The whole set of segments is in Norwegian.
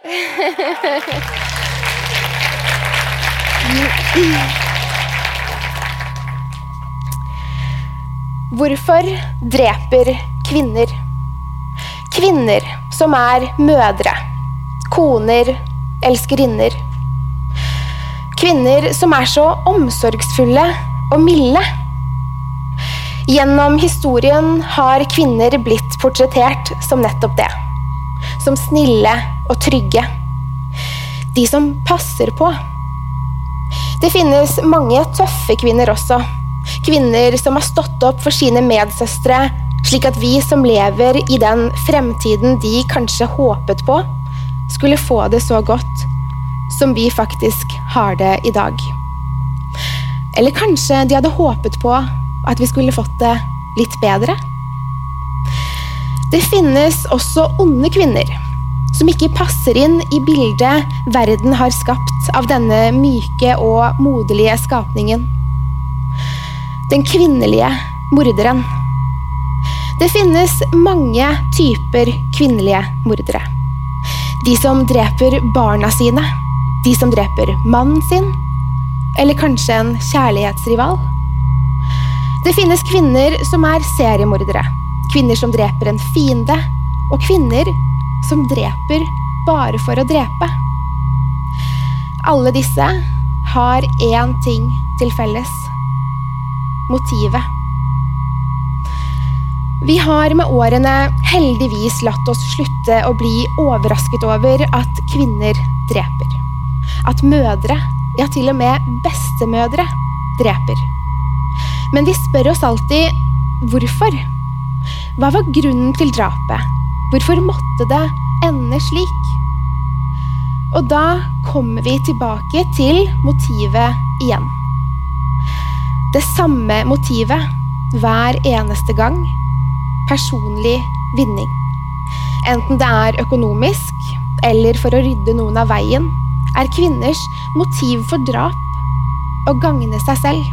Hvorfor dreper kvinner? Kvinner som er mødre, koner, elskerinner. Kvinner som er så omsorgsfulle og milde. Gjennom historien har kvinner blitt portrettert som nettopp det. Som snille og trygge. De som passer på. Det finnes mange tøffe kvinner også. Kvinner som har stått opp for sine medsøstre, slik at vi som lever i den fremtiden de kanskje håpet på, skulle få det så godt som vi faktisk har det i dag. Eller kanskje de hadde håpet på at vi skulle fått det litt bedre? Det finnes også onde kvinner som ikke passer inn i bildet verden har skapt av denne myke og moderlige skapningen. Den kvinnelige morderen. Det finnes mange typer kvinnelige mordere. De som dreper barna sine. De som dreper mannen sin. Eller kanskje en kjærlighetsrival. Det finnes kvinner som er seriemordere. Kvinner som dreper en fiende. Og kvinner som dreper bare for å drepe. Alle disse har én ting til felles motivet. Vi har med årene heldigvis latt oss slutte å bli overrasket over at kvinner dreper. At mødre, ja til og med bestemødre, dreper. Men vi spør oss alltid hvorfor. Hva var grunnen til drapet? Hvorfor måtte det ende slik? Og da kommer vi tilbake til motivet igjen. Det samme motivet hver eneste gang. Personlig vinning. Enten det er økonomisk eller for å rydde noen av veien, er kvinners motiv for drap å gagne seg selv.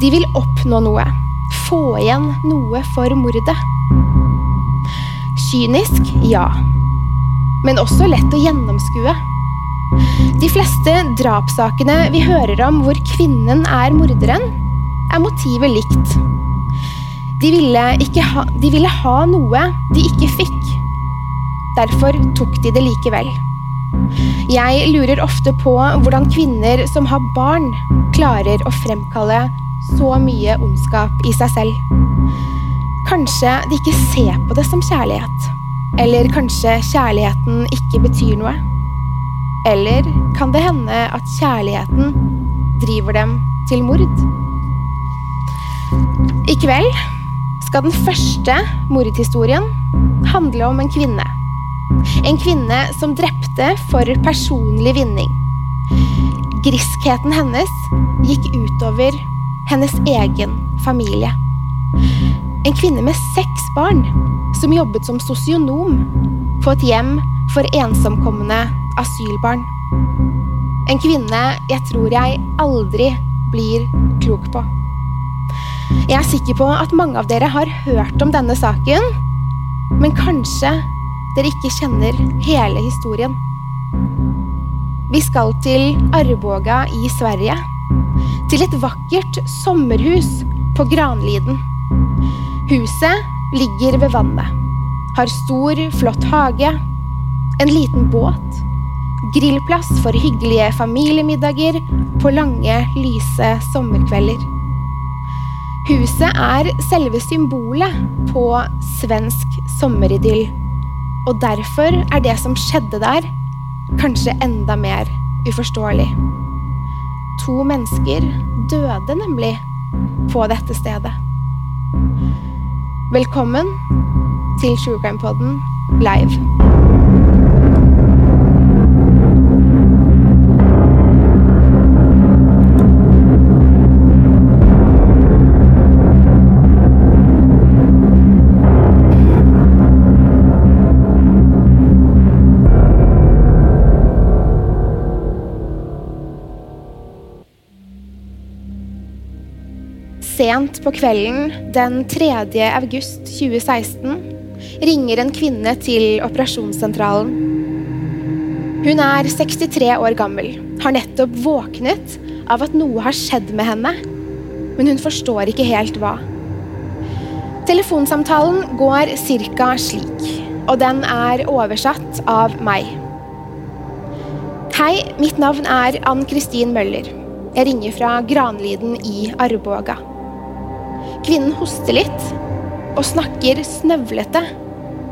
De vil oppnå noe, få igjen noe for mordet. Kynisk, ja. Men også lett å gjennomskue. De fleste drapssakene vi hører om hvor kvinnen er morderen, er motivet likt. De ville, ha, de ville ha noe de ikke fikk. Derfor tok de det likevel. Jeg lurer ofte på hvordan kvinner som har barn, klarer å fremkalle så mye ondskap i seg selv. Kanskje de ikke ser på det som kjærlighet. Eller kanskje kjærligheten ikke betyr noe. Eller kan det hende at kjærligheten driver dem til mord? I kveld skal den første mordhistorien handle om en kvinne. En kvinne som drepte for personlig vinning. Griskheten hennes gikk utover hennes egen familie. En kvinne med seks barn som jobbet som sosionom på et hjem for ensomkommende asylbarn. En kvinne jeg tror jeg aldri blir klok på. Jeg er sikker på at mange av dere har hørt om denne saken, men kanskje dere ikke kjenner hele historien. Vi skal til Arboga i Sverige. Til et vakkert sommerhus på Granliden. Huset ligger ved vannet. Har stor, flott hage. En liten båt. Grillplass for hyggelige familiemiddager på lange, lyse sommerkvelder. Huset er selve symbolet på svensk sommeridyll. Og derfor er det som skjedde der, kanskje enda mer uforståelig. To mennesker døde nemlig på dette stedet. Velkommen til True Crime Podden live. Sent på kvelden den 3. august 2016 ringer en kvinne til operasjonssentralen. Hun er 63 år gammel, har nettopp våknet av at noe har skjedd med henne, men hun forstår ikke helt hva. Telefonsamtalen går ca. slik, og den er oversatt av meg. Hei, mitt navn er Ann Kristin Møller. Jeg ringer fra Granliden i Arboga. Kvinnen hoster litt og snakker snøvlete,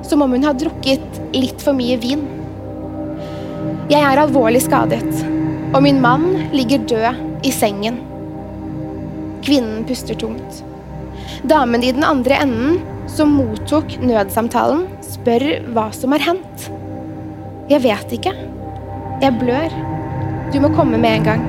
som om hun har drukket litt for mye vin. Jeg er alvorlig skadet, og min mann ligger død i sengen. Kvinnen puster tungt. Damen i den andre enden, som mottok nødsamtalen, spør hva som har hendt. Jeg vet ikke. Jeg blør. Du må komme med en gang.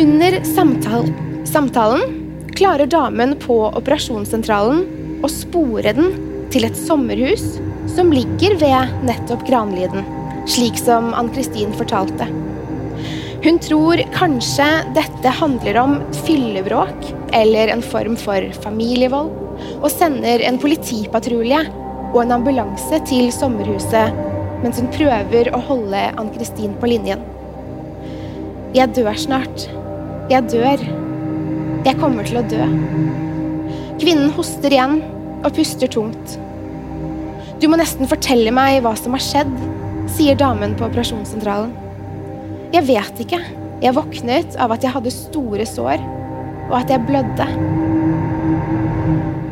Under samtalen, klarer damen på operasjonssentralen å spore den til et sommerhus som ligger ved nettopp Granliden, slik som Ann-Kristin fortalte. Hun tror kanskje dette handler om fyllebråk eller en form for familievold, og sender en politipatrulje og en ambulanse til sommerhuset mens hun prøver å holde Ann-Kristin på linjen. Jeg dør snart. Jeg dør. Jeg kommer til å dø. Kvinnen hoster igjen og puster tungt. Du må nesten fortelle meg hva som har skjedd, sier damen på operasjonssentralen. Jeg vet ikke. Jeg våknet av at jeg hadde store sår, og at jeg blødde.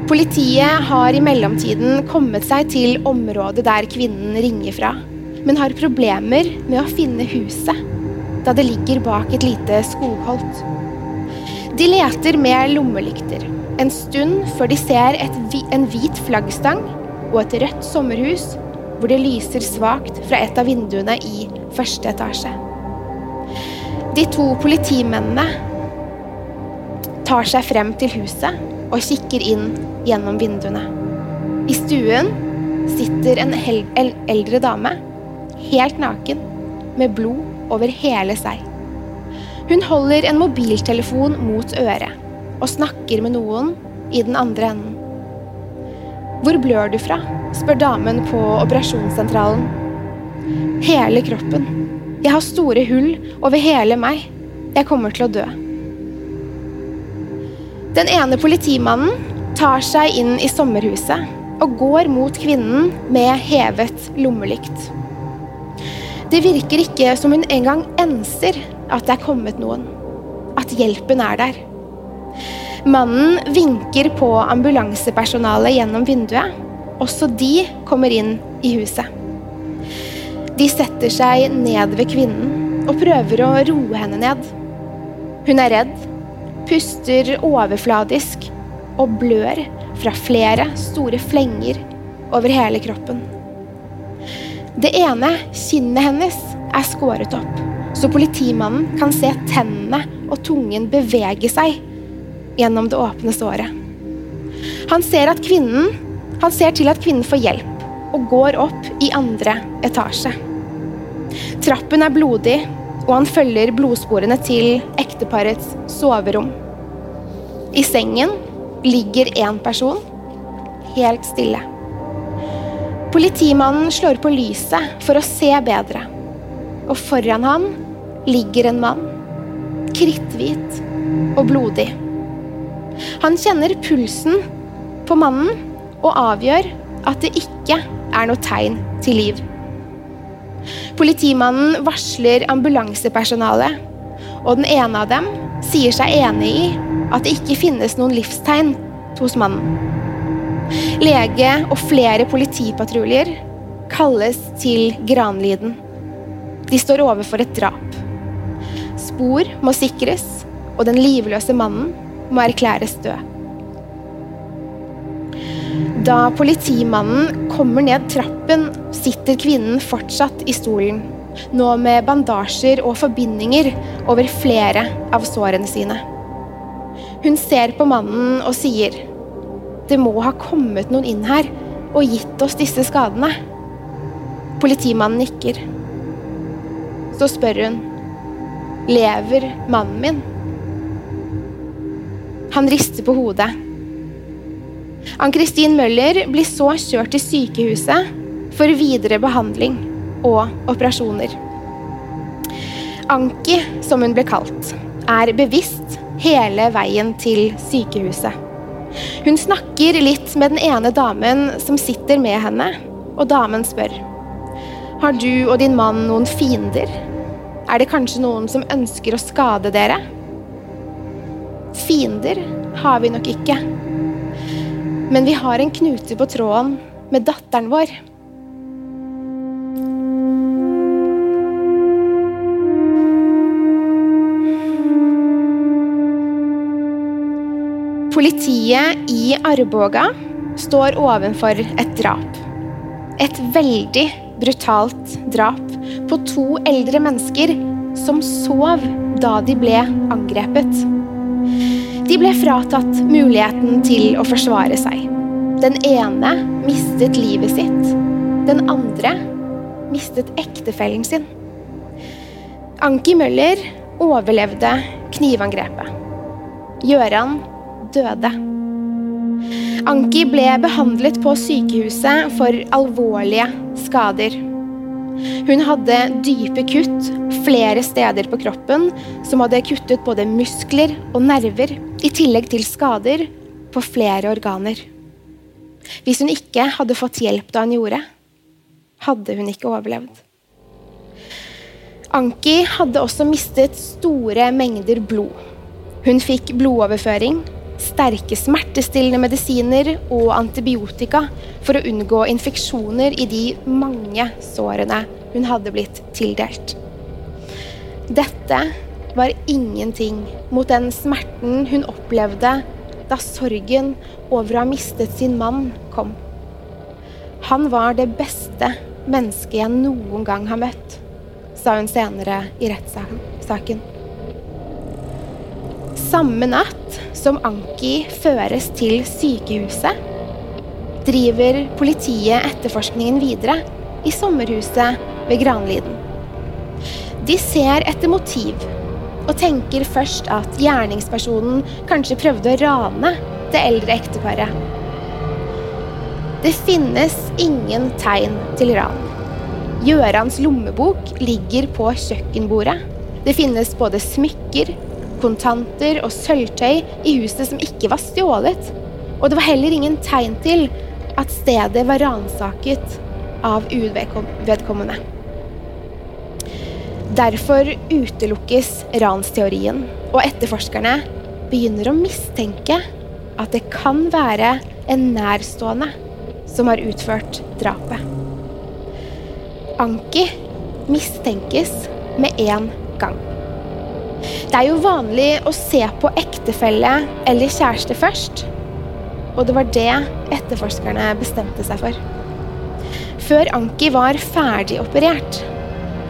Politiet har i mellomtiden kommet seg til området der kvinnen ringer fra, men har problemer med å finne huset, da det ligger bak et lite skogholt. De leter med lommelykter en stund før de ser et, en hvit flaggstang og et rødt sommerhus hvor det lyser svakt fra et av vinduene i første etasje. De to politimennene tar seg frem til huset og kikker inn gjennom vinduene. I stuen sitter en eldre dame, helt naken, med blod over hele seg. Hun holder en mobiltelefon mot øret og snakker med noen i den andre enden. Hvor blør du fra? spør damen på operasjonssentralen. Hele kroppen. Jeg har store hull over hele meg. Jeg kommer til å dø. Den ene politimannen tar seg inn i sommerhuset og går mot kvinnen med hevet lommelykt. Det virker ikke som hun engang enser at det er kommet noen. At hjelpen er der. Mannen vinker på ambulansepersonalet gjennom vinduet. Også de kommer inn i huset. De setter seg ned ved kvinnen og prøver å roe henne ned. Hun er redd, puster overfladisk og blør fra flere store flenger over hele kroppen. Det ene kinnet hennes er skåret opp så politimannen kan se tennene og tungen bevege seg gjennom det åpne såret. Han ser, kvinnen, han ser til at kvinnen får hjelp, og går opp i andre etasje. Trappen er blodig, og han følger blodsporene til ekteparets soverom. I sengen ligger én person, helt stille. Politimannen slår på lyset for å se bedre, og foran han ligger en mann. Kritthvit og blodig. Han kjenner pulsen på mannen og avgjør at det ikke er noe tegn til liv. Politimannen varsler ambulansepersonalet, og den ene av dem sier seg enig i at det ikke finnes noen livstegn hos mannen. Lege og flere politipatruljer kalles til Granliden. De står overfor et drap. Spor må sikres, og den livløse mannen må erklæres død. Da politimannen kommer ned trappen, sitter kvinnen fortsatt i stolen. Nå med bandasjer og forbindinger over flere av sårene sine. Hun ser på mannen og sier det må ha kommet noen inn her og gitt oss disse skadene. Politimannen nikker. Så spør hun lever mannen min. Han rister på hodet. Ann-Kristin Møller blir så kjørt til sykehuset for videre behandling og operasjoner. Anki, som hun ble kalt, er bevisst hele veien til sykehuset. Hun snakker litt med den ene damen som sitter med henne, og damen spør. Har du og din mann noen fiender? Er det kanskje noen som ønsker å skade dere? Fiender har vi nok ikke. Men vi har en knute på tråden med datteren vår. Politiet i Arboga står ovenfor et drap. Et veldig brutalt drap på to eldre mennesker som sov da de ble angrepet. De ble fratatt muligheten til å forsvare seg. Den ene mistet livet sitt. Den andre mistet ektefellen sin. Anki Møller overlevde knivangrepet. Gjøran døde. Anki ble behandlet på sykehuset for alvorlige skader. Hun hadde dype kutt flere steder på kroppen som hadde kuttet både muskler og nerver, i tillegg til skader på flere organer. Hvis hun ikke hadde fått hjelp da hun gjorde, hadde hun ikke overlevd. Anki hadde også mistet store mengder blod. Hun fikk blodoverføring sterke smertestillende medisiner og antibiotika for å unngå infeksjoner i de mange sårene hun hadde blitt tildelt. Dette var ingenting mot den smerten hun opplevde da sorgen over å ha mistet sin mann kom. Han var det beste mennesket jeg noen gang har møtt, sa hun senere i rettssaken. Samme natt som Anki føres til sykehuset, driver politiet etterforskningen videre i sommerhuset ved Granliden. De ser etter motiv og tenker først at gjerningspersonen kanskje prøvde å rane det eldre ekteparet. Det finnes ingen tegn til ran. Gjørans lommebok ligger på kjøkkenbordet. Det finnes både smykker, kontanter og sølvtøy i huset som ikke var stjålet. Og det var heller ingen tegn til at stedet var ransaket av uvedkommende. Derfor utelukkes ransteorien, og etterforskerne begynner å mistenke at det kan være en nærstående som har utført drapet. Anki mistenkes med en gang. Det er jo vanlig å se på ektefelle eller kjæreste først. Og det var det etterforskerne bestemte seg for. Før Anki var ferdigoperert,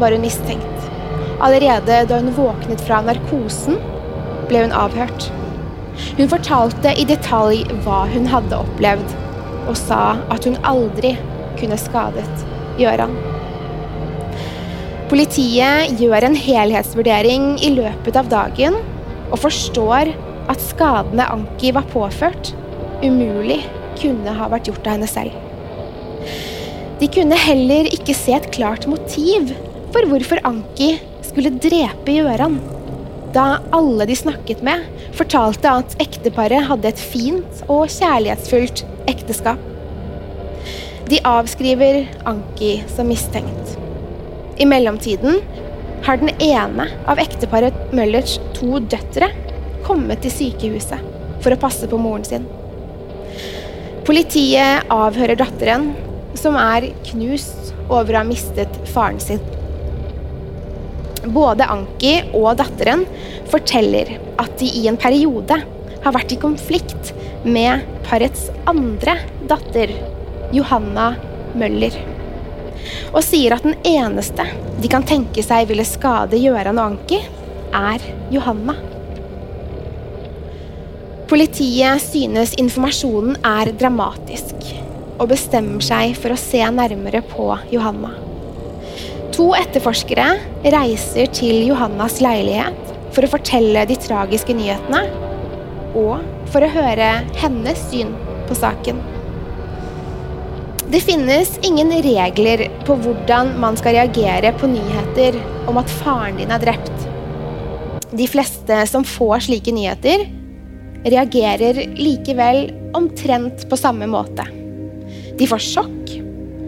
var hun mistenkt. Allerede da hun våknet fra narkosen, ble hun avhørt. Hun fortalte i detalj hva hun hadde opplevd, og sa at hun aldri kunne skadet Gøran. Politiet gjør en helhetsvurdering i løpet av dagen og forstår at skadene Anki var påført, umulig kunne ha vært gjort av henne selv. De kunne heller ikke se et klart motiv for hvorfor Anki skulle drepe Gjøran, da alle de snakket med, fortalte at ekteparet hadde et fint og kjærlighetsfullt ekteskap. De avskriver Anki som mistenkt. I mellomtiden har den ene av ekteparet Møllers to døtre kommet til sykehuset for å passe på moren sin. Politiet avhører datteren, som er knust over å ha mistet faren sin. Både Anki og datteren forteller at de i en periode har vært i konflikt med parets andre datter, Johanna Møller. Og sier at den eneste de kan tenke seg ville skade Gjøran og Anki, er Johanna. Politiet synes informasjonen er dramatisk, og bestemmer seg for å se nærmere på Johanna. To etterforskere reiser til Johannas leilighet for å fortelle de tragiske nyhetene, og for å høre hennes syn på saken. Det finnes ingen regler på hvordan man skal reagere på nyheter om at faren din er drept. De fleste som får slike nyheter, reagerer likevel omtrent på samme måte. De får sjokk,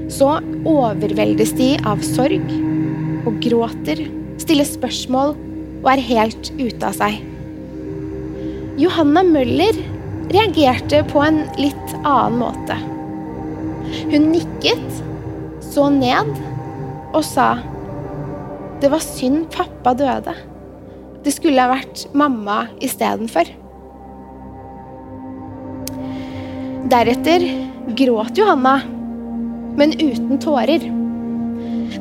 så overveldes de av sorg og gråter, stiller spørsmål og er helt ute av seg. Johanna Møller reagerte på en litt annen måte. Hun nikket, så ned og sa det var synd pappa døde. Det skulle ha vært mamma istedenfor. Deretter gråt Johanna, men uten tårer.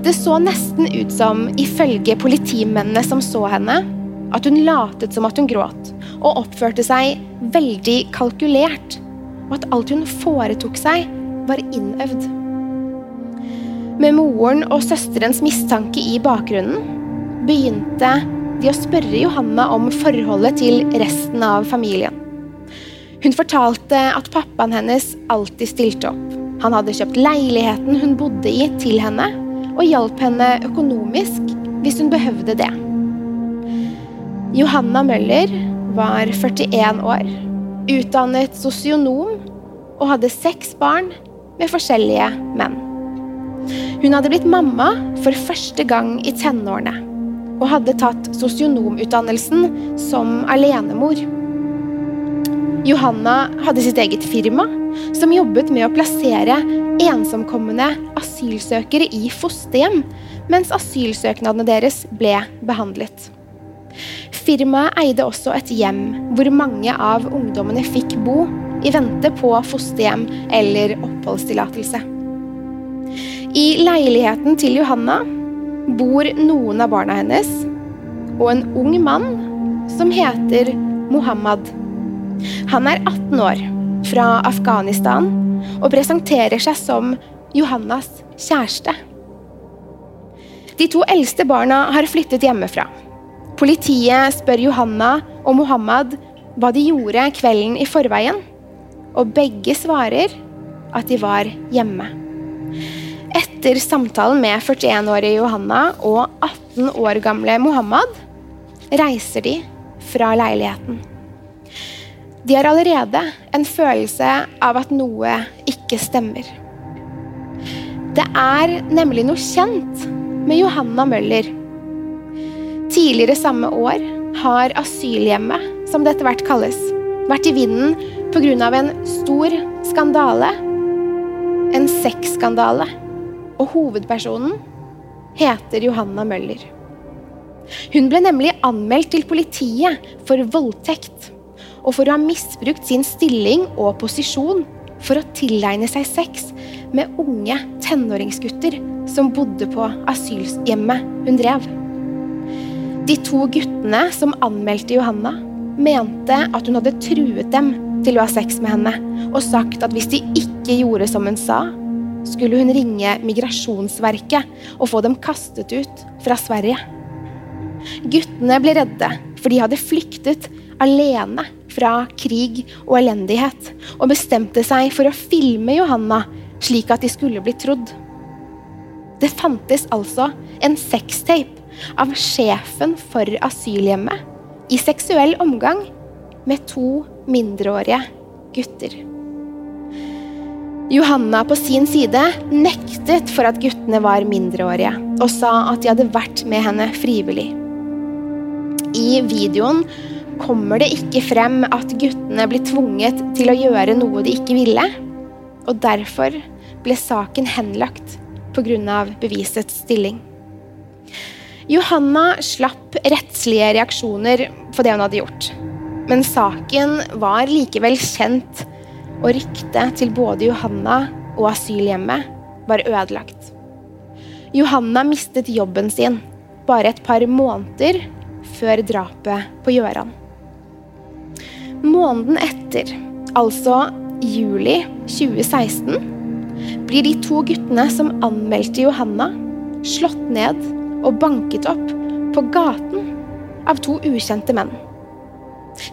Det så nesten ut som, ifølge politimennene som så henne, at hun latet som at hun gråt, og oppførte seg veldig kalkulert, og at alt hun foretok seg, var innøvd. Med moren og søsterens mistanke i bakgrunnen begynte de å spørre Johanna om forholdet til resten av familien. Hun fortalte at pappaen hennes alltid stilte opp. Han hadde kjøpt leiligheten hun bodde i, til henne, og hjalp henne økonomisk hvis hun behøvde det. Johanna Møller var 41 år, utdannet sosionom og hadde seks barn med forskjellige menn. Hun hadde blitt mamma for første gang i tenårene og hadde tatt sosionomutdannelsen som alenemor. Johanna hadde sitt eget firma, som jobbet med å plassere ensomkommende asylsøkere i fosterhjem, mens asylsøknadene deres ble behandlet. Firmaet eide også et hjem hvor mange av ungdommene fikk bo i vente på fosterhjem eller oppholdstillatelse. I leiligheten til Johanna bor noen av barna hennes og en ung mann som heter Mohammed. Han er 18 år, fra Afghanistan, og presenterer seg som Johannas kjæreste. De to eldste barna har flyttet hjemmefra. Politiet spør Johanna og Mohammed hva de gjorde kvelden i forveien, og begge svarer at de var hjemme. Etter samtalen med 41-årige Johanna og 18 år gamle Mohammed reiser de fra leiligheten. De har allerede en følelse av at noe ikke stemmer. Det er nemlig noe kjent med Johanna Møller. Tidligere samme år har asylhjemmet, som det etter hvert kalles, vært i vinden pga. en stor skandale. En sexskandale. Og hovedpersonen heter Johanna Møller. Hun ble nemlig anmeldt til politiet for voldtekt og for å ha misbrukt sin stilling og posisjon for å tilegne seg sex med unge tenåringsgutter som bodde på asylhjemmet hun drev. De to guttene som anmeldte Johanna, mente at hun hadde truet dem til å ha sex med henne, og sagt at hvis de ikke gjorde som hun sa, skulle hun ringe Migrasjonsverket og få dem kastet ut fra Sverige. Guttene ble redde, for de hadde flyktet alene fra krig og elendighet, og bestemte seg for å filme Johanna slik at de skulle bli trodd. Det fantes altså en sextape av sjefen for asylhjemmet i seksuell omgang med to mindreårige gutter. Johanna på sin side nektet for at guttene var mindreårige, og sa at de hadde vært med henne frivillig. I videoen kommer det ikke frem at guttene blir tvunget til å gjøre noe de ikke ville, og derfor ble saken henlagt pga. bevisets stilling. Johanna slapp rettslige reaksjoner for det hun hadde gjort. Men saken var likevel kjent, og ryktet til både Johanna og asylhjemmet var ødelagt. Johanna mistet jobben sin bare et par måneder før drapet på Gjøran. Måneden etter, altså juli 2016, blir de to guttene som anmeldte Johanna, slått ned og banket opp på gaten av to ukjente menn.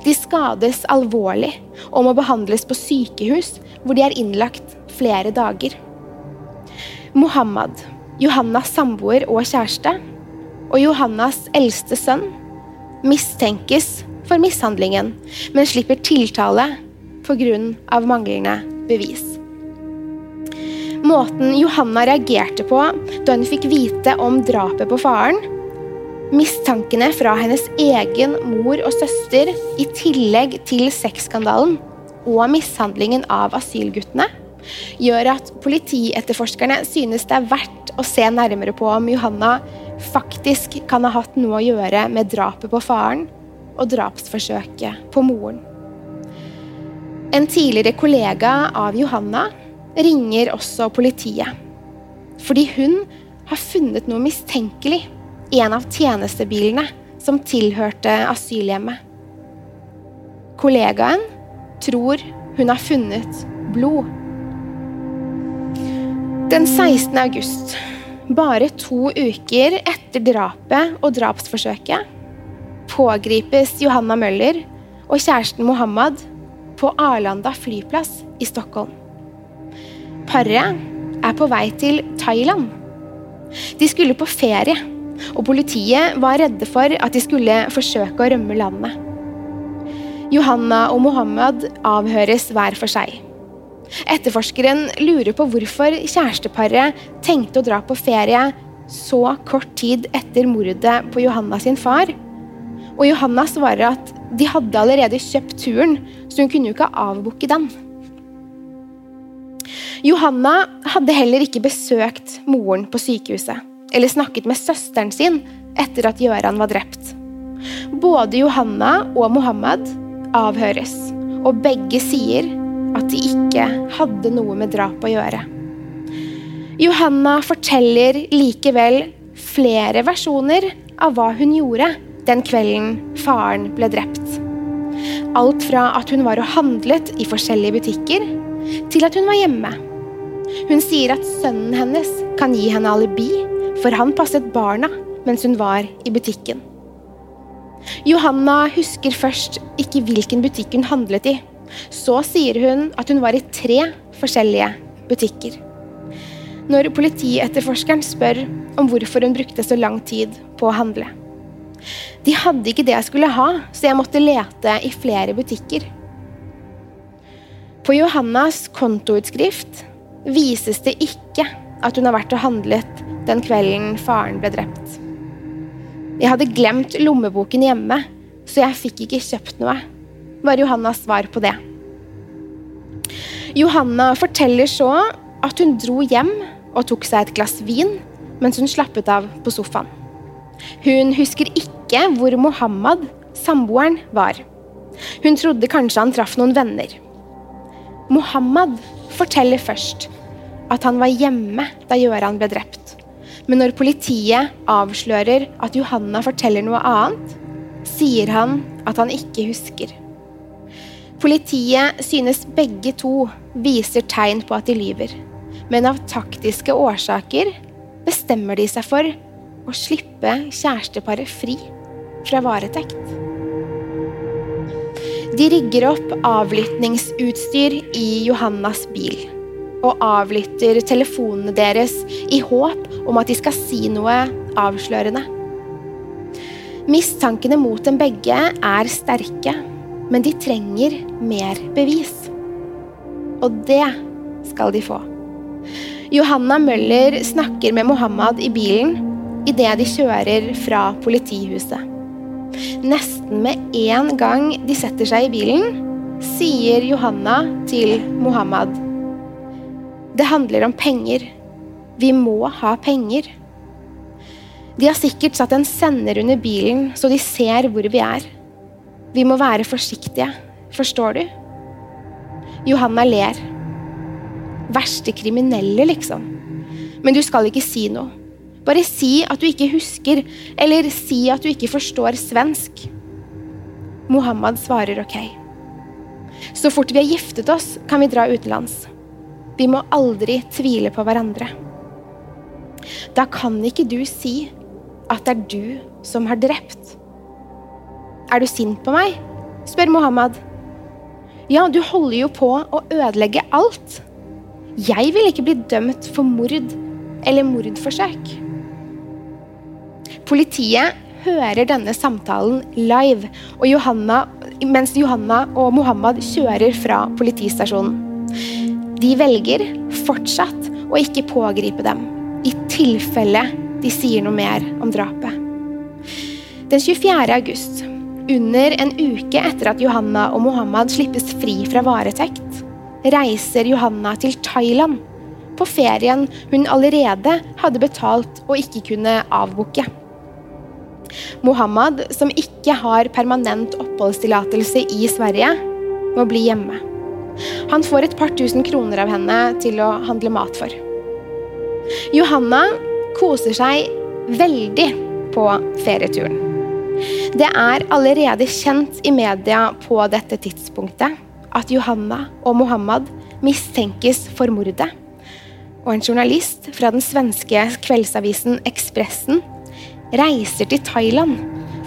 De skades alvorlig og må behandles på sykehus, hvor de er innlagt flere dager. Mohammed, Johannas samboer og kjæreste, og Johannas eldste sønn mistenkes for mishandlingen, men slipper tiltale pga. manglende bevis. Måten Johanna reagerte på da hun fikk vite om drapet på faren, mistankene fra hennes egen mor og søster i tillegg til sexskandalen og mishandlingen av asylguttene, gjør at politietterforskerne synes det er verdt å se nærmere på om Johanna faktisk kan ha hatt noe å gjøre med drapet på faren og drapsforsøket på moren. En tidligere kollega av Johanna ringer også politiet. Fordi hun har funnet noe mistenkelig i en av tjenestebilene som tilhørte asylhjemmet. Kollegaen tror hun har funnet blod. Den 16. august, bare to uker etter drapet og drapsforsøket, pågripes Johanna Møller og kjæresten Mohammed på Arlanda flyplass i Stockholm. Paret er på vei til Thailand. De skulle på ferie, og politiet var redde for at de skulle forsøke å rømme landet. Johanna og Mohammed avhøres hver for seg. Etterforskeren lurer på hvorfor kjæresteparet tenkte å dra på ferie så kort tid etter mordet på Johanna sin far. Og Johanna svarer at de hadde allerede kjøpt turen, så hun kunne jo ikke avbooke den. Johanna hadde heller ikke besøkt moren på sykehuset eller snakket med søsteren sin etter at Gjøran var drept. Både Johanna og Mohammed avhøres, og begge sier at de ikke hadde noe med drap å gjøre. Johanna forteller likevel flere versjoner av hva hun gjorde den kvelden faren ble drept. Alt fra at hun var og handlet i forskjellige butikker, til at hun var hjemme hun sier at sønnen hennes kan gi henne alibi, for han passet barna mens hun var i butikken. Johanna husker først ikke hvilken butikk hun handlet i. Så sier hun at hun var i tre forskjellige butikker. Når politietterforskeren spør om hvorfor hun brukte så lang tid på å handle. De hadde ikke det jeg skulle ha, så jeg måtte lete i flere butikker. På Johannas kontoutskrift vises det ikke at hun har vært og handlet den kvelden faren ble drept. Jeg hadde glemt lommeboken hjemme, så jeg fikk ikke kjøpt noe, var Johannas svar på det. Johanna forteller så at hun dro hjem og tok seg et glass vin mens hun slappet av på sofaen. Hun husker ikke hvor Mohammed, samboeren, var. Hun trodde kanskje han traff noen venner. Mohammed forteller først at han var hjemme da Gjøran ble drept. Men når politiet avslører at Johanna forteller noe annet, sier han at han ikke husker. Politiet synes begge to viser tegn på at de lyver. men av taktiske årsaker bestemmer de seg for å slippe kjæresteparet fri fra varetekt. De rigger opp avlyttingsutstyr i Johannas bil og avlytter telefonene deres i håp om at de skal si noe avslørende. Mistankene mot dem begge er sterke, men de trenger mer bevis. Og det skal de få. Johanna Møller snakker med Mohammed i bilen idet de kjører fra politihuset. Nesten med en gang de setter seg i bilen, sier Johanna til Mohammed Det handler om penger. Vi må ha penger. De har sikkert satt en sender under bilen, så de ser hvor vi er. Vi må være forsiktige. Forstår du? Johanna ler. Verste kriminelle, liksom. Men du skal ikke si noe. Bare si at du ikke husker, eller si at du ikke forstår svensk. Mohammed svarer ok. Så fort vi har giftet oss, kan vi dra utenlands. Vi må aldri tvile på hverandre. Da kan ikke du si at det er du som har drept. Er du sint på meg? spør Mohammed. Ja, du holder jo på å ødelegge alt. Jeg vil ikke bli dømt for mord eller mordforsøk. Politiet hører denne samtalen live og Johanna, mens Johanna og Mohammed kjører fra politistasjonen. De velger fortsatt å ikke pågripe dem, i tilfelle de sier noe mer om drapet. Den 24. august, under en uke etter at Johanna og Mohammed slippes fri fra varetekt, reiser Johanna til Thailand på ferien hun allerede hadde betalt og ikke kunne avbooke. Mohammed, som ikke har permanent oppholdstillatelse i Sverige, må bli hjemme. Han får et par tusen kroner av henne til å handle mat for. Johanna koser seg veldig på ferieturen. Det er allerede kjent i media på dette tidspunktet at Johanna og Mohammed mistenkes for mordet. Og en journalist fra den svenske kveldsavisen Ekspressen reiser til Thailand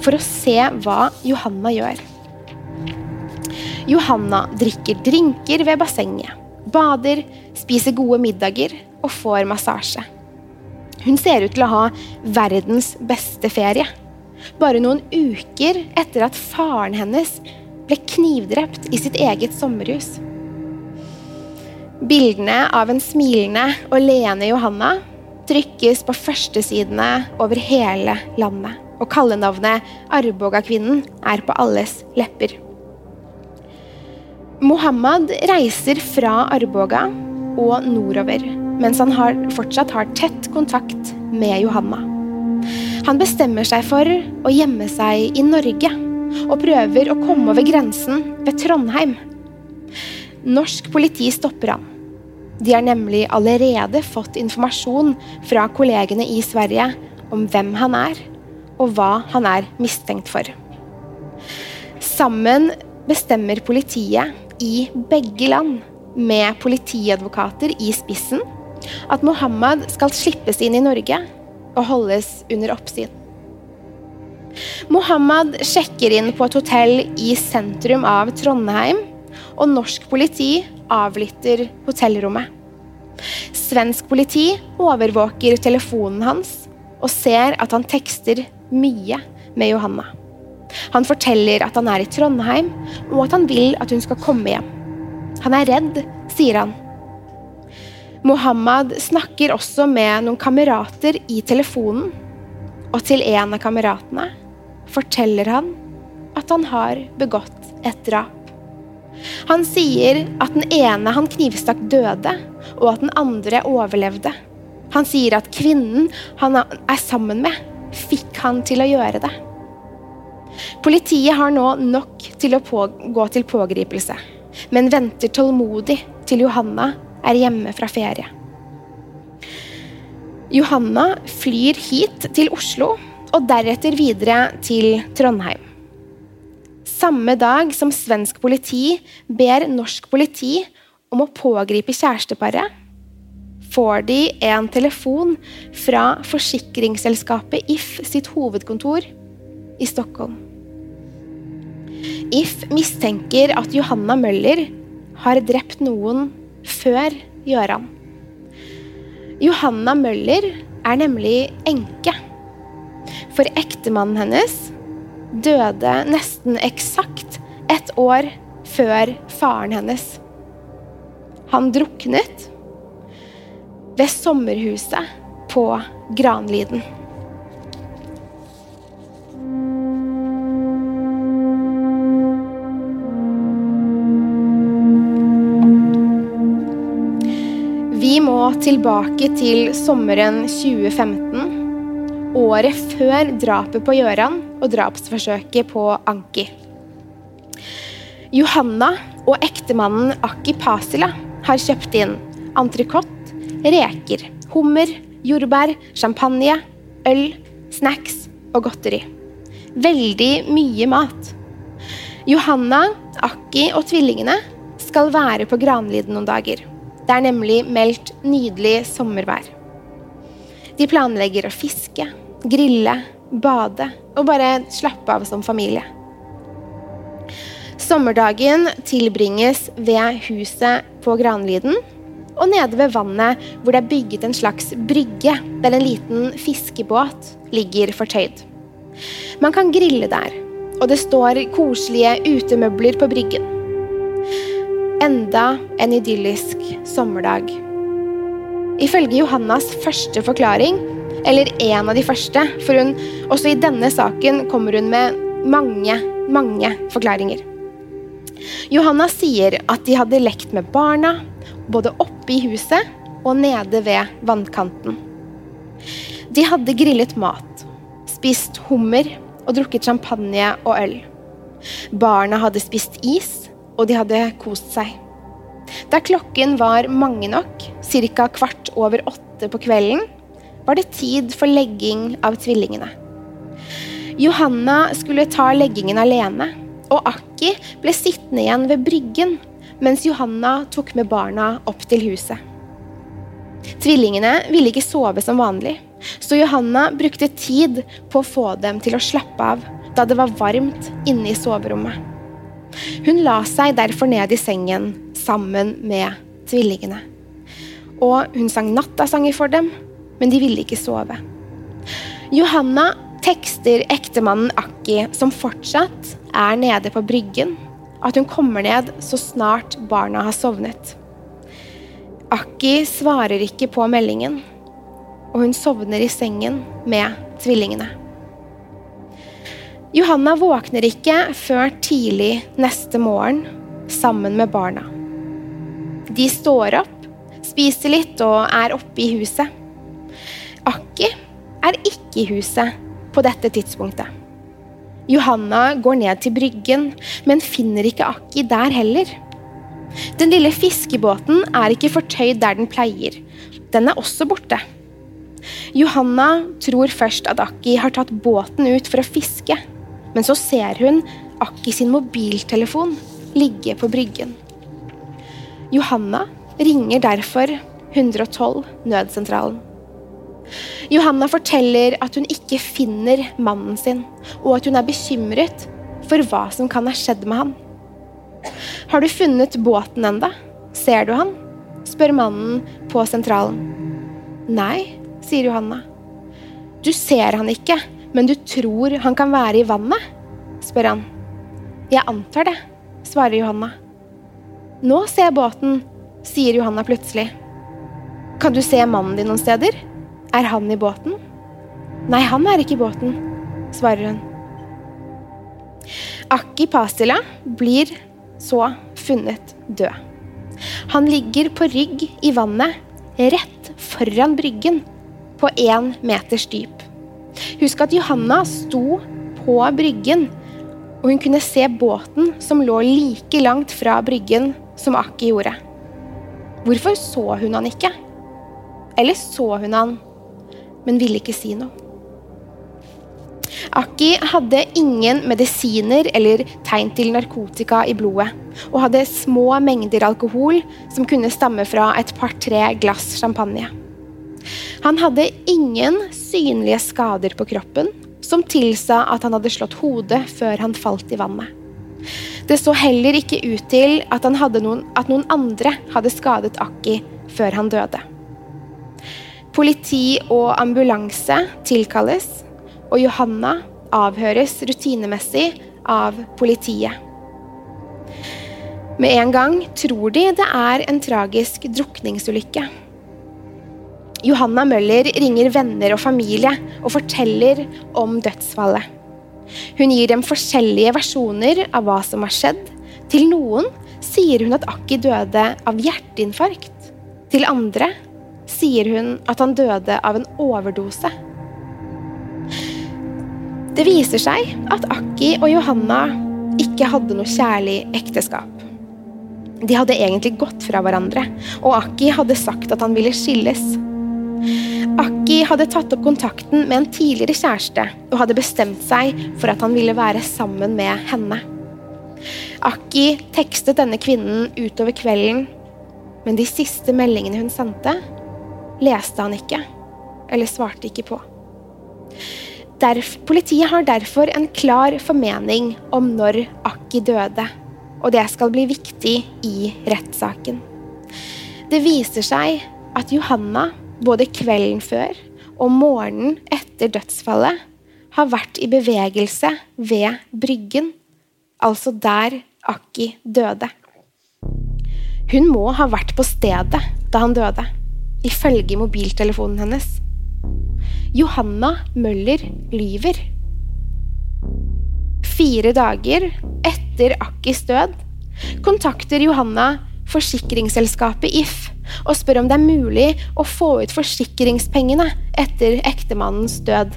for å se hva Johanna gjør. Johanna drikker drinker ved bassenget, bader, spiser gode middager og får massasje. Hun ser ut til å ha verdens beste ferie. Bare noen uker etter at faren hennes ble knivdrept i sitt eget sommerhus. Bildene av en smilende og leende Johanna trykkes på førstesidene over hele landet. Og kallenavnet Arboga-kvinnen er på alles lepper. Mohammed reiser fra Arboga og nordover, mens han har, fortsatt har tett kontakt med Johanna. Han bestemmer seg for å gjemme seg i Norge og prøver å komme over grensen ved Trondheim. Norsk politi stopper han. De har nemlig allerede fått informasjon fra kollegene i Sverige om hvem han er, og hva han er mistenkt for. Sammen bestemmer politiet i begge land, med politiadvokater i spissen, at Mohammed skal slippes inn i Norge og holdes under oppsyn. Mohammed sjekker inn på et hotell i sentrum av Trondheim, og norsk politi avlytter hotellrommet. Svensk politi overvåker telefonen hans og ser at han tekster mye med Johanna. Han forteller at han er i Trondheim, og at han vil at hun skal komme hjem. Han er redd, sier han. Mohammed snakker også med noen kamerater i telefonen, og til en av kameratene forteller han at han har begått et drap. Han sier at den ene han knivstakk, døde, og at den andre overlevde. Han sier at kvinnen han er sammen med, fikk han til å gjøre det. Politiet har nå nok til å gå til pågripelse, men venter tålmodig til Johanna er hjemme fra ferie. Johanna flyr hit til Oslo og deretter videre til Trondheim. Samme dag som svensk politi ber norsk politi om å pågripe kjæresteparet, får de en telefon fra forsikringsselskapet If sitt hovedkontor i Stockholm. If mistenker at Johanna Møller har drept noen før Gøran. Johanna Møller er nemlig enke. For ektemannen hennes døde nesten eksakt et år før faren hennes. Han druknet ved sommerhuset på Granliden. Vi må tilbake til sommeren 2015, året før drapet på Gjøran og drapsforsøket på Anki. Johanna og ektemannen Akki Pasila har kjøpt inn entrecôte, reker, hummer, jordbær, champagne, øl, snacks og godteri. Veldig mye mat. Johanna, Akki og tvillingene skal være på Granliden noen dager. Det er nemlig meldt nydelig sommervær. De planlegger å fiske, grille, bade og bare slappe av som familie. Sommerdagen tilbringes ved huset på Granliden og nede ved vannet hvor det er bygget en slags brygge der en liten fiskebåt ligger fortøyd. Man kan grille der, og det står koselige utemøbler på bryggen. Enda en idyllisk sommerdag. Ifølge Johannas første forklaring, eller en av de første, for hun, også i denne saken kommer hun med mange, mange forklaringer. Johanna sier at de hadde lekt med barna, både oppe i huset og nede ved vannkanten. De hadde grillet mat, spist hummer og drukket champagne og øl. Barna hadde spist is, og de hadde kost seg. Da klokken var mange nok, ca. kvart over åtte på kvelden, var det tid for legging av tvillingene. Johanna skulle ta leggingen alene, og Akki ble sittende igjen ved bryggen mens Johanna tok med barna opp til huset. Tvillingene ville ikke sove som vanlig, så Johanna brukte tid på å få dem til å slappe av da det var varmt inne i soverommet. Hun la seg derfor ned i sengen sammen med tvillingene. Og hun sang nattasanger for dem, men de ville ikke sove. Johanna tekster ektemannen Akki, som fortsatt er nede på bryggen, at hun kommer ned så snart barna har sovnet. Akki svarer ikke på meldingen, og hun sovner i sengen med tvillingene. Johanna våkner ikke før tidlig neste morgen sammen med barna. De står opp, spiser litt og er oppe i huset. Akki er ikke i huset på dette tidspunktet. Johanna går ned til bryggen, men finner ikke Akki der heller. Den lille fiskebåten er ikke fortøyd der den pleier. Den er også borte. Johanna tror først at Akki har tatt båten ut for å fiske, men så ser hun Akki sin mobiltelefon ligge på bryggen. Johanna ringer derfor 112 nødsentralen. Johanna forteller at hun ikke finner mannen sin, og at hun er bekymret for hva som kan ha skjedd med han. Har du funnet båten enda? Ser du han? spør mannen på sentralen. Nei, sier Johanna. Du ser han ikke, men du tror han kan være i vannet? spør han. Jeg antar det, svarer Johanna. Nå ser jeg båten, sier Johanna plutselig. Kan du se mannen din noen steder? Er han i båten? Nei, han er ikke i båten, svarer hun. Akki Pasila blir så funnet død. Han ligger på rygg i vannet rett foran bryggen på én meters dyp. Husk at Johanna sto på bryggen, og hun kunne se båten som lå like langt fra bryggen som Akki gjorde. Hvorfor så hun han ikke? Eller så hun han, men ville ikke si noe? Akki hadde ingen medisiner eller tegn til narkotika i blodet, og hadde små mengder alkohol som kunne stamme fra et par-tre glass champagne. Han hadde ingen synlige skader på kroppen som tilsa at han hadde slått hodet før han falt i vannet. Det så heller ikke ut til at, noen, at noen andre hadde skadet Akki før han døde. Politi og ambulanse tilkalles, og Johanna avhøres rutinemessig av politiet. Med en gang tror de det er en tragisk drukningsulykke. Johanna Møller ringer venner og familie og forteller om dødsfallet. Hun gir dem forskjellige versjoner av hva som har skjedd. Til noen sier hun at Akki døde av hjerteinfarkt. Til andre sier hun at han døde av en overdose. Det viser seg at Akki og Johanna ikke hadde noe kjærlig ekteskap. De hadde egentlig gått fra hverandre, og Akki hadde sagt at han ville skilles. Akki hadde tatt opp kontakten med en tidligere kjæreste og hadde bestemt seg for at han ville være sammen med henne. Akki tekstet denne kvinnen utover kvelden, men de siste meldingene hun sendte, leste han ikke, eller svarte ikke på. Derf, politiet har derfor en klar formening om når Akki døde, og det skal bli viktig i rettssaken. Det viser seg at Johanna både kvelden før og morgenen etter dødsfallet har vært i bevegelse ved Bryggen, altså der Akki døde. Hun må ha vært på stedet da han døde ifølge mobiltelefonen hennes. Johanna Møller lyver. Fire dager etter Akkis død kontakter Johanna forsikringsselskapet If og spør om det er mulig å få ut forsikringspengene etter ektemannens død.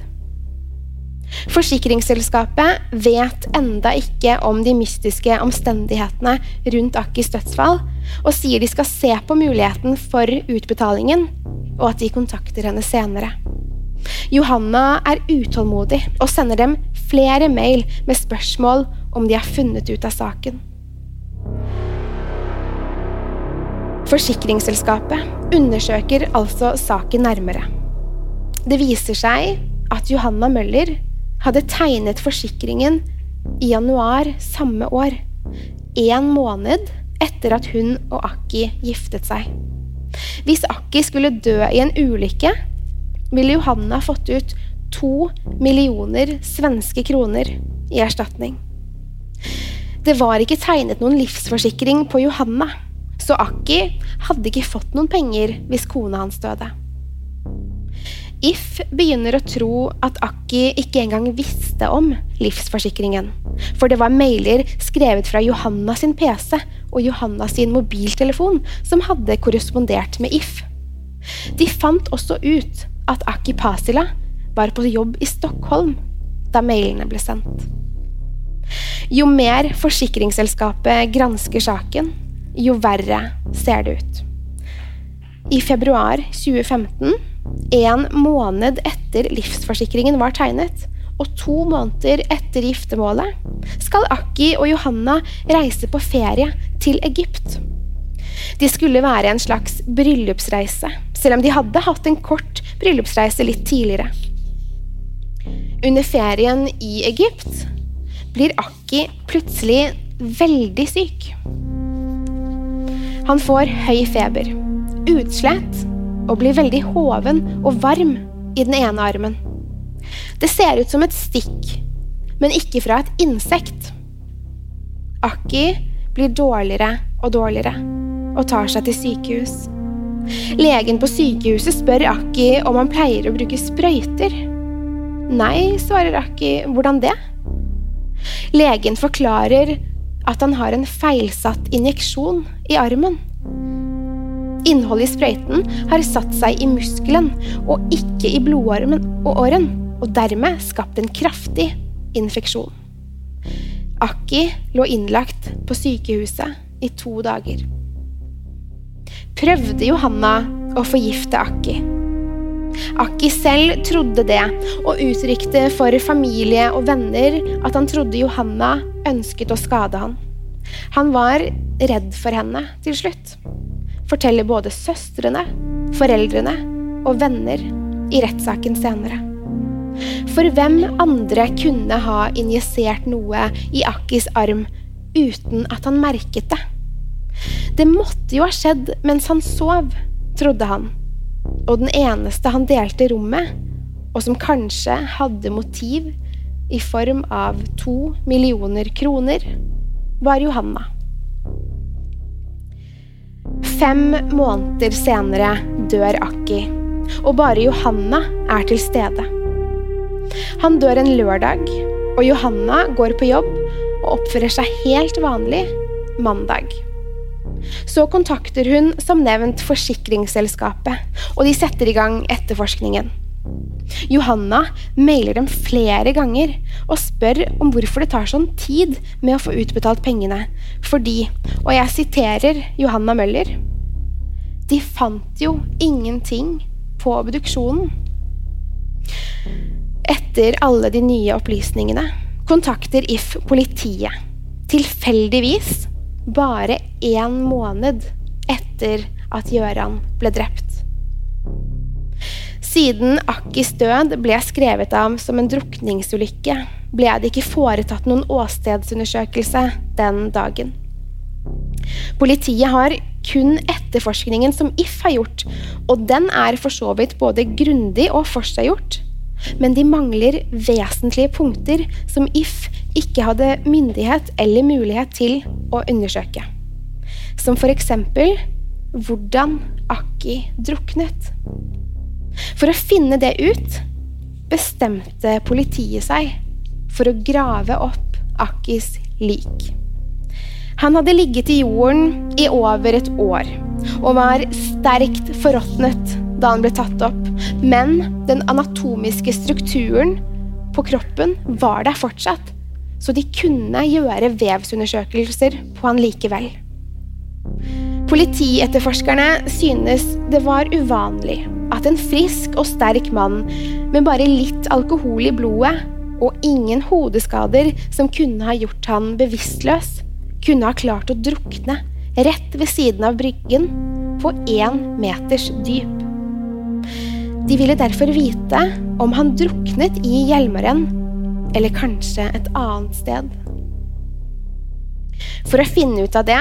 Forsikringsselskapet vet enda ikke om de mystiske omstendighetene rundt Akkis dødsfall, og sier de skal se på muligheten for utbetalingen, og at de kontakter henne senere. Johanna er utålmodig og sender dem flere mail med spørsmål om de har funnet ut av saken. Forsikringsselskapet undersøker altså saken nærmere. Det viser seg at Johanna Møller hadde tegnet forsikringen i januar samme år. En måned etter at hun og Akki giftet seg. Hvis Akki skulle dø i en ulykke, ville Johanna fått ut to millioner svenske kroner i erstatning. Det var ikke tegnet noen livsforsikring på Johanna, så Akki hadde ikke fått noen penger hvis kona hans døde. If begynner å tro at Akki ikke engang visste om livsforsikringen. For det var mailer skrevet fra Johanna sin PC og Johanna sin mobiltelefon som hadde korrespondert med If. De fant også ut at Akki Pasila var på jobb i Stockholm da mailene ble sendt. Jo mer forsikringsselskapet gransker saken, jo verre ser det ut. I februar 2015 en måned etter livsforsikringen var tegnet, og to måneder etter giftermålet, skal Akki og Johanna reise på ferie til Egypt. De skulle være en slags bryllupsreise, selv om de hadde hatt en kort bryllupsreise litt tidligere. Under ferien i Egypt blir Akki plutselig veldig syk. Han får høy feber, utslett og blir veldig hoven og varm i den ene armen. Det ser ut som et stikk, men ikke fra et insekt. Akki blir dårligere og dårligere og tar seg til sykehus. Legen på sykehuset spør Akki om han pleier å bruke sprøyter. Nei, svarer Akki, hvordan det? Legen forklarer at han har en feilsatt injeksjon i armen. Innholdet i sprøyten har satt seg i muskelen og ikke i blodåren og åren, og dermed skapt en kraftig infeksjon. Akki lå innlagt på sykehuset i to dager. Prøvde Johanna å forgifte Akki? Akki selv trodde det, og uttrykte for familie og venner at han trodde Johanna ønsket å skade han. Han var redd for henne til slutt, forteller både søstrene, foreldrene og venner i rettssaken senere. For hvem andre kunne ha injisert noe i Akis arm uten at han merket det? Det måtte jo ha skjedd mens han sov, trodde han og den eneste han delte rom med, og som kanskje hadde motiv i form av to millioner kroner, var Johanna. Fem måneder senere dør Akki, og bare Johanna er til stede. Han dør en lørdag, og Johanna går på jobb og oppfører seg helt vanlig mandag. Så kontakter hun som nevnt forsikringsselskapet, og de setter i gang etterforskningen. Johanna mailer dem flere ganger og spør om hvorfor det tar sånn tid med å få utbetalt pengene, fordi, og jeg siterer Johanna Møller, de fant jo ingenting på obduksjonen. Etter alle de nye opplysningene kontakter If politiet. Tilfeldigvis bare én måned etter at Gjøran ble drept. Siden Akkis død ble skrevet av som en drukningsulykke, ble det ikke foretatt noen åstedsundersøkelse den dagen. Politiet har kun etterforskningen som If har gjort, og den er for så vidt både grundig og forseggjort. Men de mangler vesentlige punkter som If ikke hadde myndighet eller mulighet til å undersøke. Som for eksempel hvordan Akki druknet. For å finne det ut bestemte politiet seg for å grave opp Akis lik. Han hadde ligget i jorden i over et år og var sterkt forråtnet da han ble tatt opp, men den anatomiske strukturen på kroppen var der fortsatt, så de kunne gjøre vevsundersøkelser på han likevel. Politietterforskerne synes det var uvanlig at en frisk og sterk mann med bare litt alkohol i blodet og ingen hodeskader som kunne ha gjort han bevisstløs, kunne ha klart å drukne rett ved siden av bryggen på én meters dyp. De ville derfor vite om han druknet i Hjelmaren, eller kanskje et annet sted. For å finne ut av det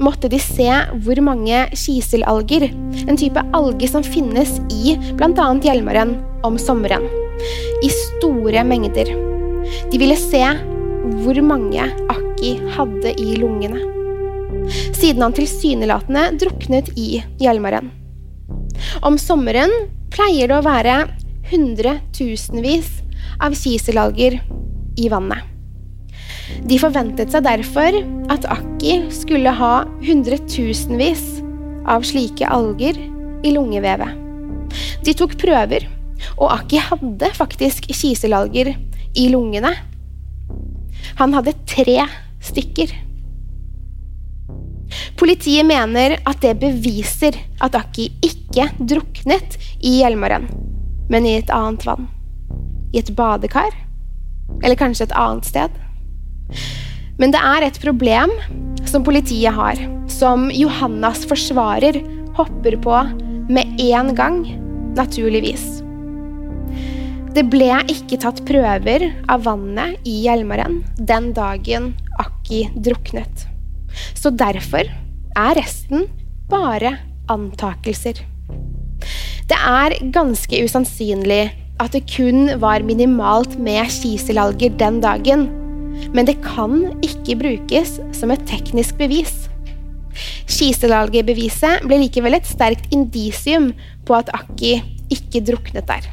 måtte de se hvor mange kiselalger, en type alge som finnes i bl.a. Hjelmaren om sommeren, i store mengder. De ville se hvor mange Akki hadde i lungene. Siden han tilsynelatende druknet i Hjelmaren. Om sommeren pleier det å være hundretusenvis av kiselalger i vannet. De forventet seg derfor at Akki skulle ha hundretusenvis av slike alger i lungevevet. De tok prøver, og Akki hadde faktisk kiselalger i lungene. Han hadde tre stykker. Politiet mener at det beviser at Akki ikke druknet i Hjelmaren, men i et annet vann. I et badekar? Eller kanskje et annet sted? Men det er et problem som politiet har, som Johannas forsvarer hopper på med en gang, naturligvis. Det ble ikke tatt prøver av vannet i Hjelmaren den dagen Akki druknet. Så derfor er resten bare antakelser. Det er ganske usannsynlig at det kun var minimalt med kiselalger den dagen, men det kan ikke brukes som et teknisk bevis. Kiselalgebeviset ble likevel et sterkt indisium på at Akki ikke druknet der.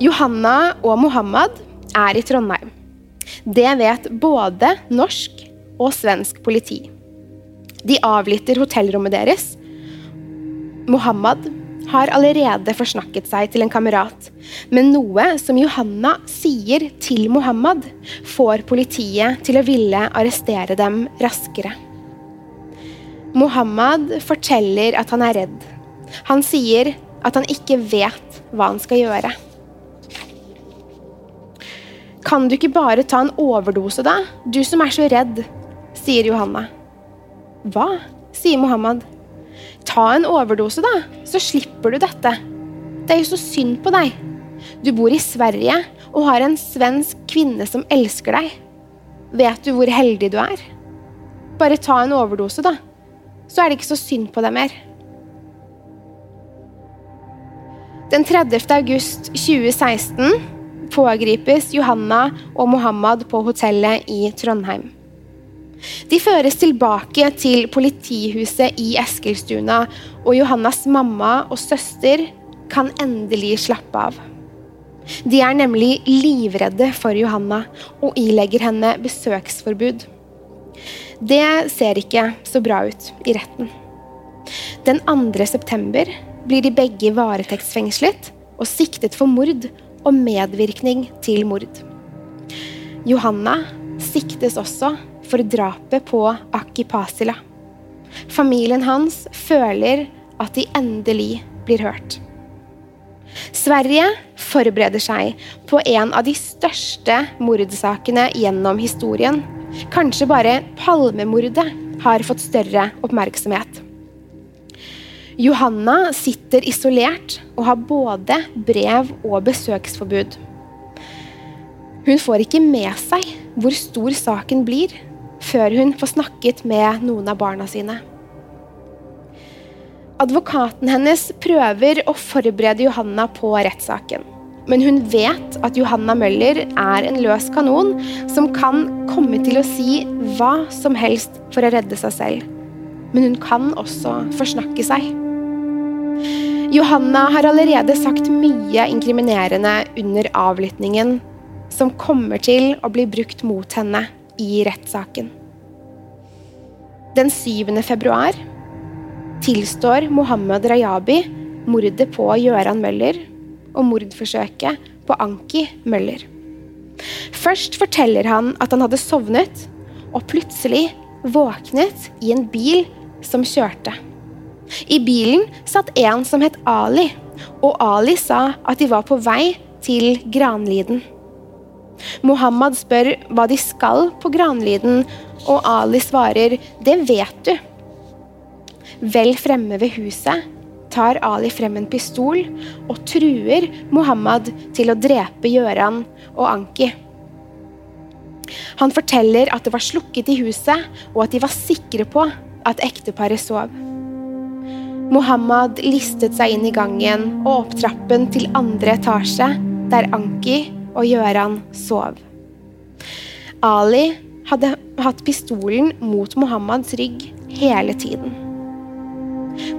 Johanna og Mohammed er i Trondheim. Det vet både norsk og svensk politi. De avlytter hotellrommet deres. Mohammed har allerede forsnakket seg til en kamerat, men noe som Johanna sier til Mohammed, får politiet til å ville arrestere dem raskere. Mohammed forteller at han er redd. Han sier at han ikke vet hva han skal gjøre. Kan du ikke bare ta en overdose, da, du som er så redd, sier Johanna. Hva? sier Mohammed. Ta en overdose, da, så slipper du dette. Det er jo så synd på deg. Du bor i Sverige og har en svensk kvinne som elsker deg. Vet du hvor heldig du er? Bare ta en overdose, da. Så er det ikke så synd på deg mer. Den 30. august 2016 pågripes Johanna og Mohammed på hotellet i Trondheim. De føres tilbake til politihuset i Eskilstuna, og Johannas mamma og søster kan endelig slappe av. De er nemlig livredde for Johanna og ilegger henne besøksforbud. Det ser ikke så bra ut i retten. Den 2. september blir de begge varetektsfengslet og siktet for mord og medvirkning til mord. Johanna siktes også for drapet på Akki Pasila. Familien hans føler at de endelig blir hørt. Sverige forbereder seg på en av de største mordsakene gjennom historien. Kanskje bare Palmemordet har fått større oppmerksomhet. Johanna sitter isolert og har både brev og besøksforbud. Hun får ikke med seg hvor stor saken blir, før hun får snakket med noen av barna sine. Advokaten hennes prøver å forberede Johanna på rettssaken. Men hun vet at Johanna Møller er en løs kanon som kan komme til å si hva som helst for å redde seg selv. Men hun kan også forsnakke seg. Johanna har allerede sagt mye inkriminerende under avlyttingen som kommer til å bli brukt mot henne i rettssaken. Den 7. februar tilstår Mohammed Rayabi mordet på Gøran Møller og mordforsøket på Anki Møller. Først forteller han at han hadde sovnet, og plutselig våknet i en bil som kjørte. I bilen satt en som het Ali, og Ali sa at de var på vei til Granliden. Mohammed spør hva de skal på Granlyden, og Ali svarer 'det vet du'. Vel fremme ved huset tar Ali frem en pistol og truer Mohammed til å drepe Gjøran og Anki. Han forteller at det var slukket i huset, og at de var sikre på at ekteparet sov. Mohammed listet seg inn i gangen og opp trappen til andre etasje, der Anki og Gjøran sov. Ali hadde hatt pistolen mot Mohammeds rygg hele tiden.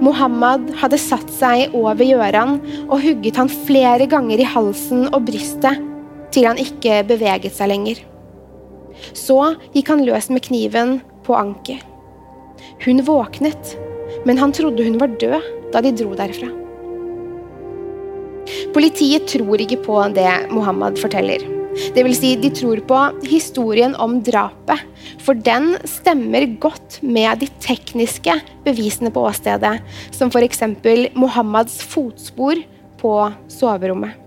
Mohammed hadde satt seg over Gjøran og hugget han flere ganger i halsen og brystet til han ikke beveget seg lenger. Så gikk han løs med kniven på Anki. Hun våknet, men han trodde hun var død da de dro derfra. Politiet tror ikke på det Mohammed forteller. Det vil si, de tror på historien om drapet, for den stemmer godt med de tekniske bevisene på åstedet, som f.eks. Mohammeds fotspor på soverommet.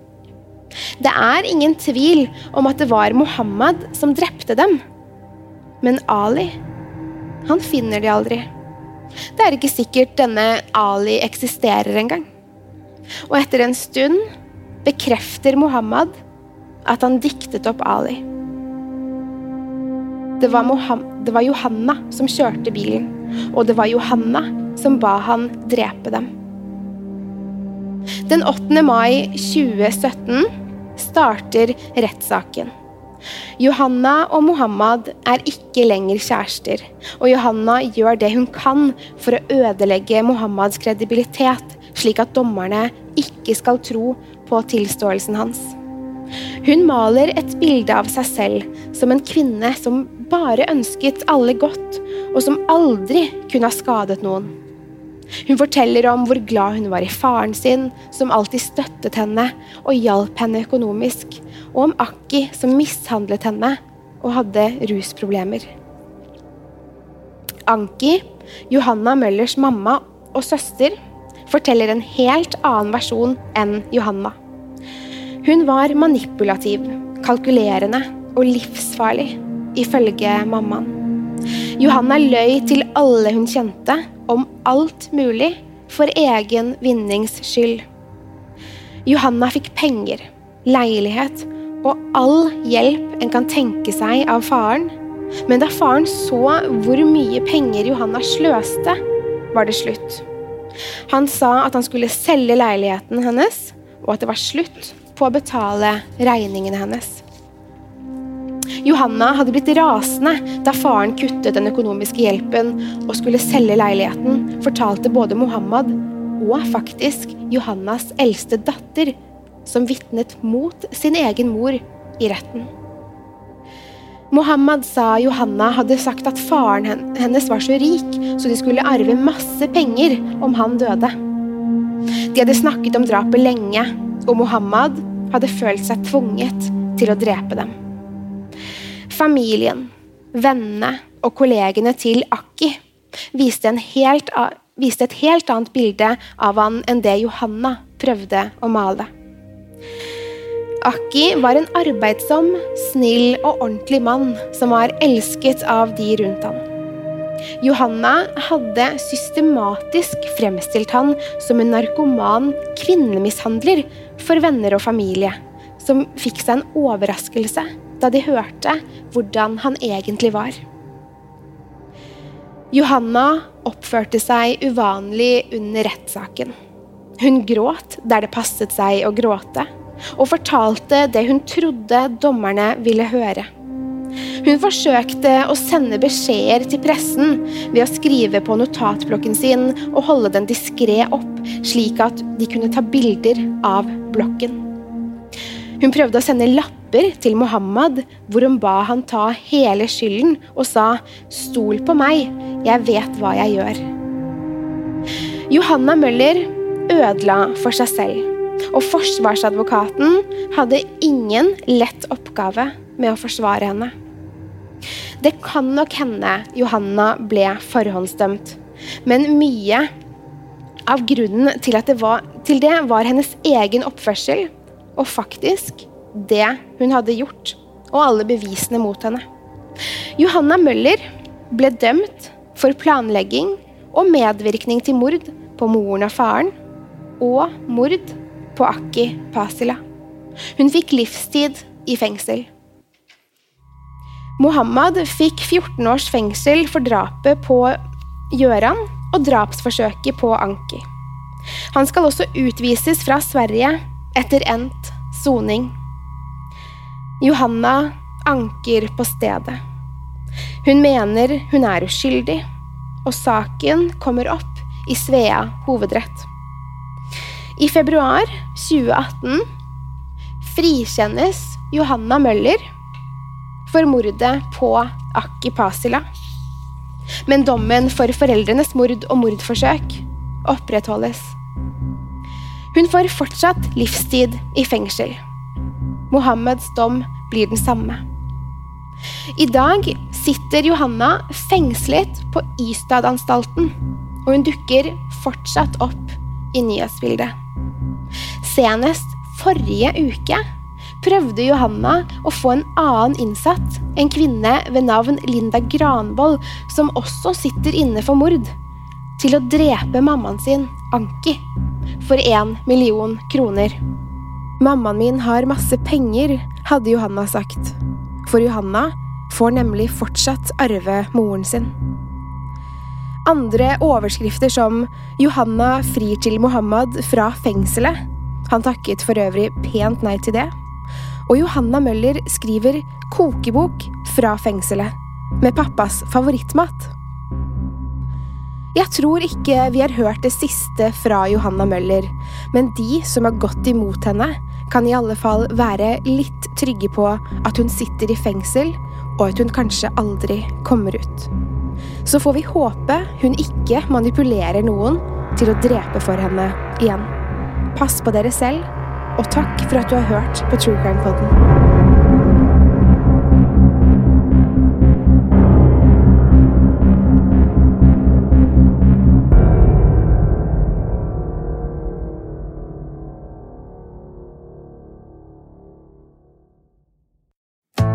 Det er ingen tvil om at det var Mohammed som drepte dem. Men Ali, han finner de aldri. Det er ikke sikkert denne Ali eksisterer engang. Og etter en stund bekrefter Mohammed at han diktet opp Ali. Det var, det var, Johanna som kjørte bilen, og det var Johanna som ba han drepe dem. Den 8. mai 2017 starter rettssaken. Johanna og Mohammed er ikke lenger kjærester, og Johanna gjør det hun kan for å ødelegge Mohammeds kredibilitet slik at dommerne ikke skal tro på tilståelsen hans. Hun maler et bilde av seg selv som en kvinne som bare ønsket alle godt, og som aldri kunne ha skadet noen. Hun forteller om hvor glad hun var i faren sin, som alltid støttet henne og hjalp henne økonomisk, og om Akki, som mishandlet henne og hadde rusproblemer. Anki, Johanna Møllers mamma og søster, forteller en helt annen versjon enn Johanna. Hun var manipulativ, kalkulerende og livsfarlig, ifølge mammaen. Johanna løy til alle hun kjente, om alt mulig for egen vinnings skyld. Johanna fikk penger, leilighet og all hjelp en kan tenke seg av faren. Men da faren så hvor mye penger Johanna sløste, var det slutt. Han sa at han skulle selge leiligheten hennes, og at det var slutt på å betale regningene hennes. Johanna hadde blitt rasende da faren kuttet den økonomiske hjelpen og skulle selge leiligheten, fortalte både Mohammed og faktisk Johannas eldste datter, som vitnet mot sin egen mor i retten. Mohammed sa Johanna hadde sagt at faren hennes var så rik, så de skulle arve masse penger om han døde. De hadde snakket om drapet lenge, og Mohammed hadde følt seg tvunget til å drepe dem. Familien, vennene og kollegene til Akki viste, helt, viste, et helt annet bilde av han enn det Johanna prøvde å male. Akki var en arbeidsom, snill og ordentlig mann som var elsket av de rundt han. Johanna hadde systematisk fremstilt han som en narkoman kvinnemishandler for venner og familie, som fikk seg en overraskelse da de hørte hvordan han egentlig var. Johanna oppførte seg uvanlig under rettssaken. Hun gråt der det passet seg å gråte, og fortalte det hun trodde dommerne ville høre. Hun forsøkte å sende beskjeder til pressen ved å skrive på notatblokken sin og holde den diskré opp, slik at de kunne ta bilder av blokken. Hun prøvde å sende lapper til Mohammed hvor hun ba han ta hele skylden og sa 'Stol på meg, jeg vet hva jeg gjør'. Johanna Møller ødela for seg selv, og forsvarsadvokaten hadde ingen lett oppgave med å forsvare henne. Det kan nok hende Johanna ble forhåndsdømt, men mye av grunnen til, det var, til det var hennes egen oppførsel og faktisk det hun hadde gjort, og alle bevisene mot henne. Johanna Møller ble dømt for planlegging og medvirkning til mord på moren og faren, og mord på Akki Pasila. Hun fikk livstid i fengsel. Mohammed fikk 14 års fengsel for drapet på Gjøran og drapsforsøket på Anki. Han skal også utvises fra Sverige etter endt soning. Johanna anker på stedet. Hun mener hun er uskyldig, og saken kommer opp i Svea hovedrett. I februar 2018 frikjennes Johanna Møller for mordet på Akki Pasila. Men dommen for foreldrenes mord og mordforsøk opprettholdes. Hun får fortsatt livstid i fengsel. Mohammeds dom blir den samme. I dag sitter Johanna fengslet på Ystad-anstalten, og hun dukker fortsatt opp i nyhetsbildet. Senest forrige uke prøvde Johanna å få en annen innsatt, en kvinne ved navn Linda Granvoll, som også sitter inne for mord, til å drepe mammaen sin, Anki for én million kroner. Mammaen min har masse penger, hadde Johanna sagt. For Johanna får nemlig fortsatt arve moren sin. Andre overskrifter som 'Johanna frir til Mohammed fra fengselet', han takket for øvrig pent nei til det, og Johanna Møller skriver 'kokebok fra fengselet', med pappas favorittmat. Jeg tror ikke vi har hørt det siste fra Johanna Møller, men de som har gått imot henne, kan i alle fall være litt trygge på at hun sitter i fengsel, og at hun kanskje aldri kommer ut. Så får vi håpe hun ikke manipulerer noen, til å drepe for henne igjen. Pass på dere selv, og takk for at du har hørt på True Crime Poden.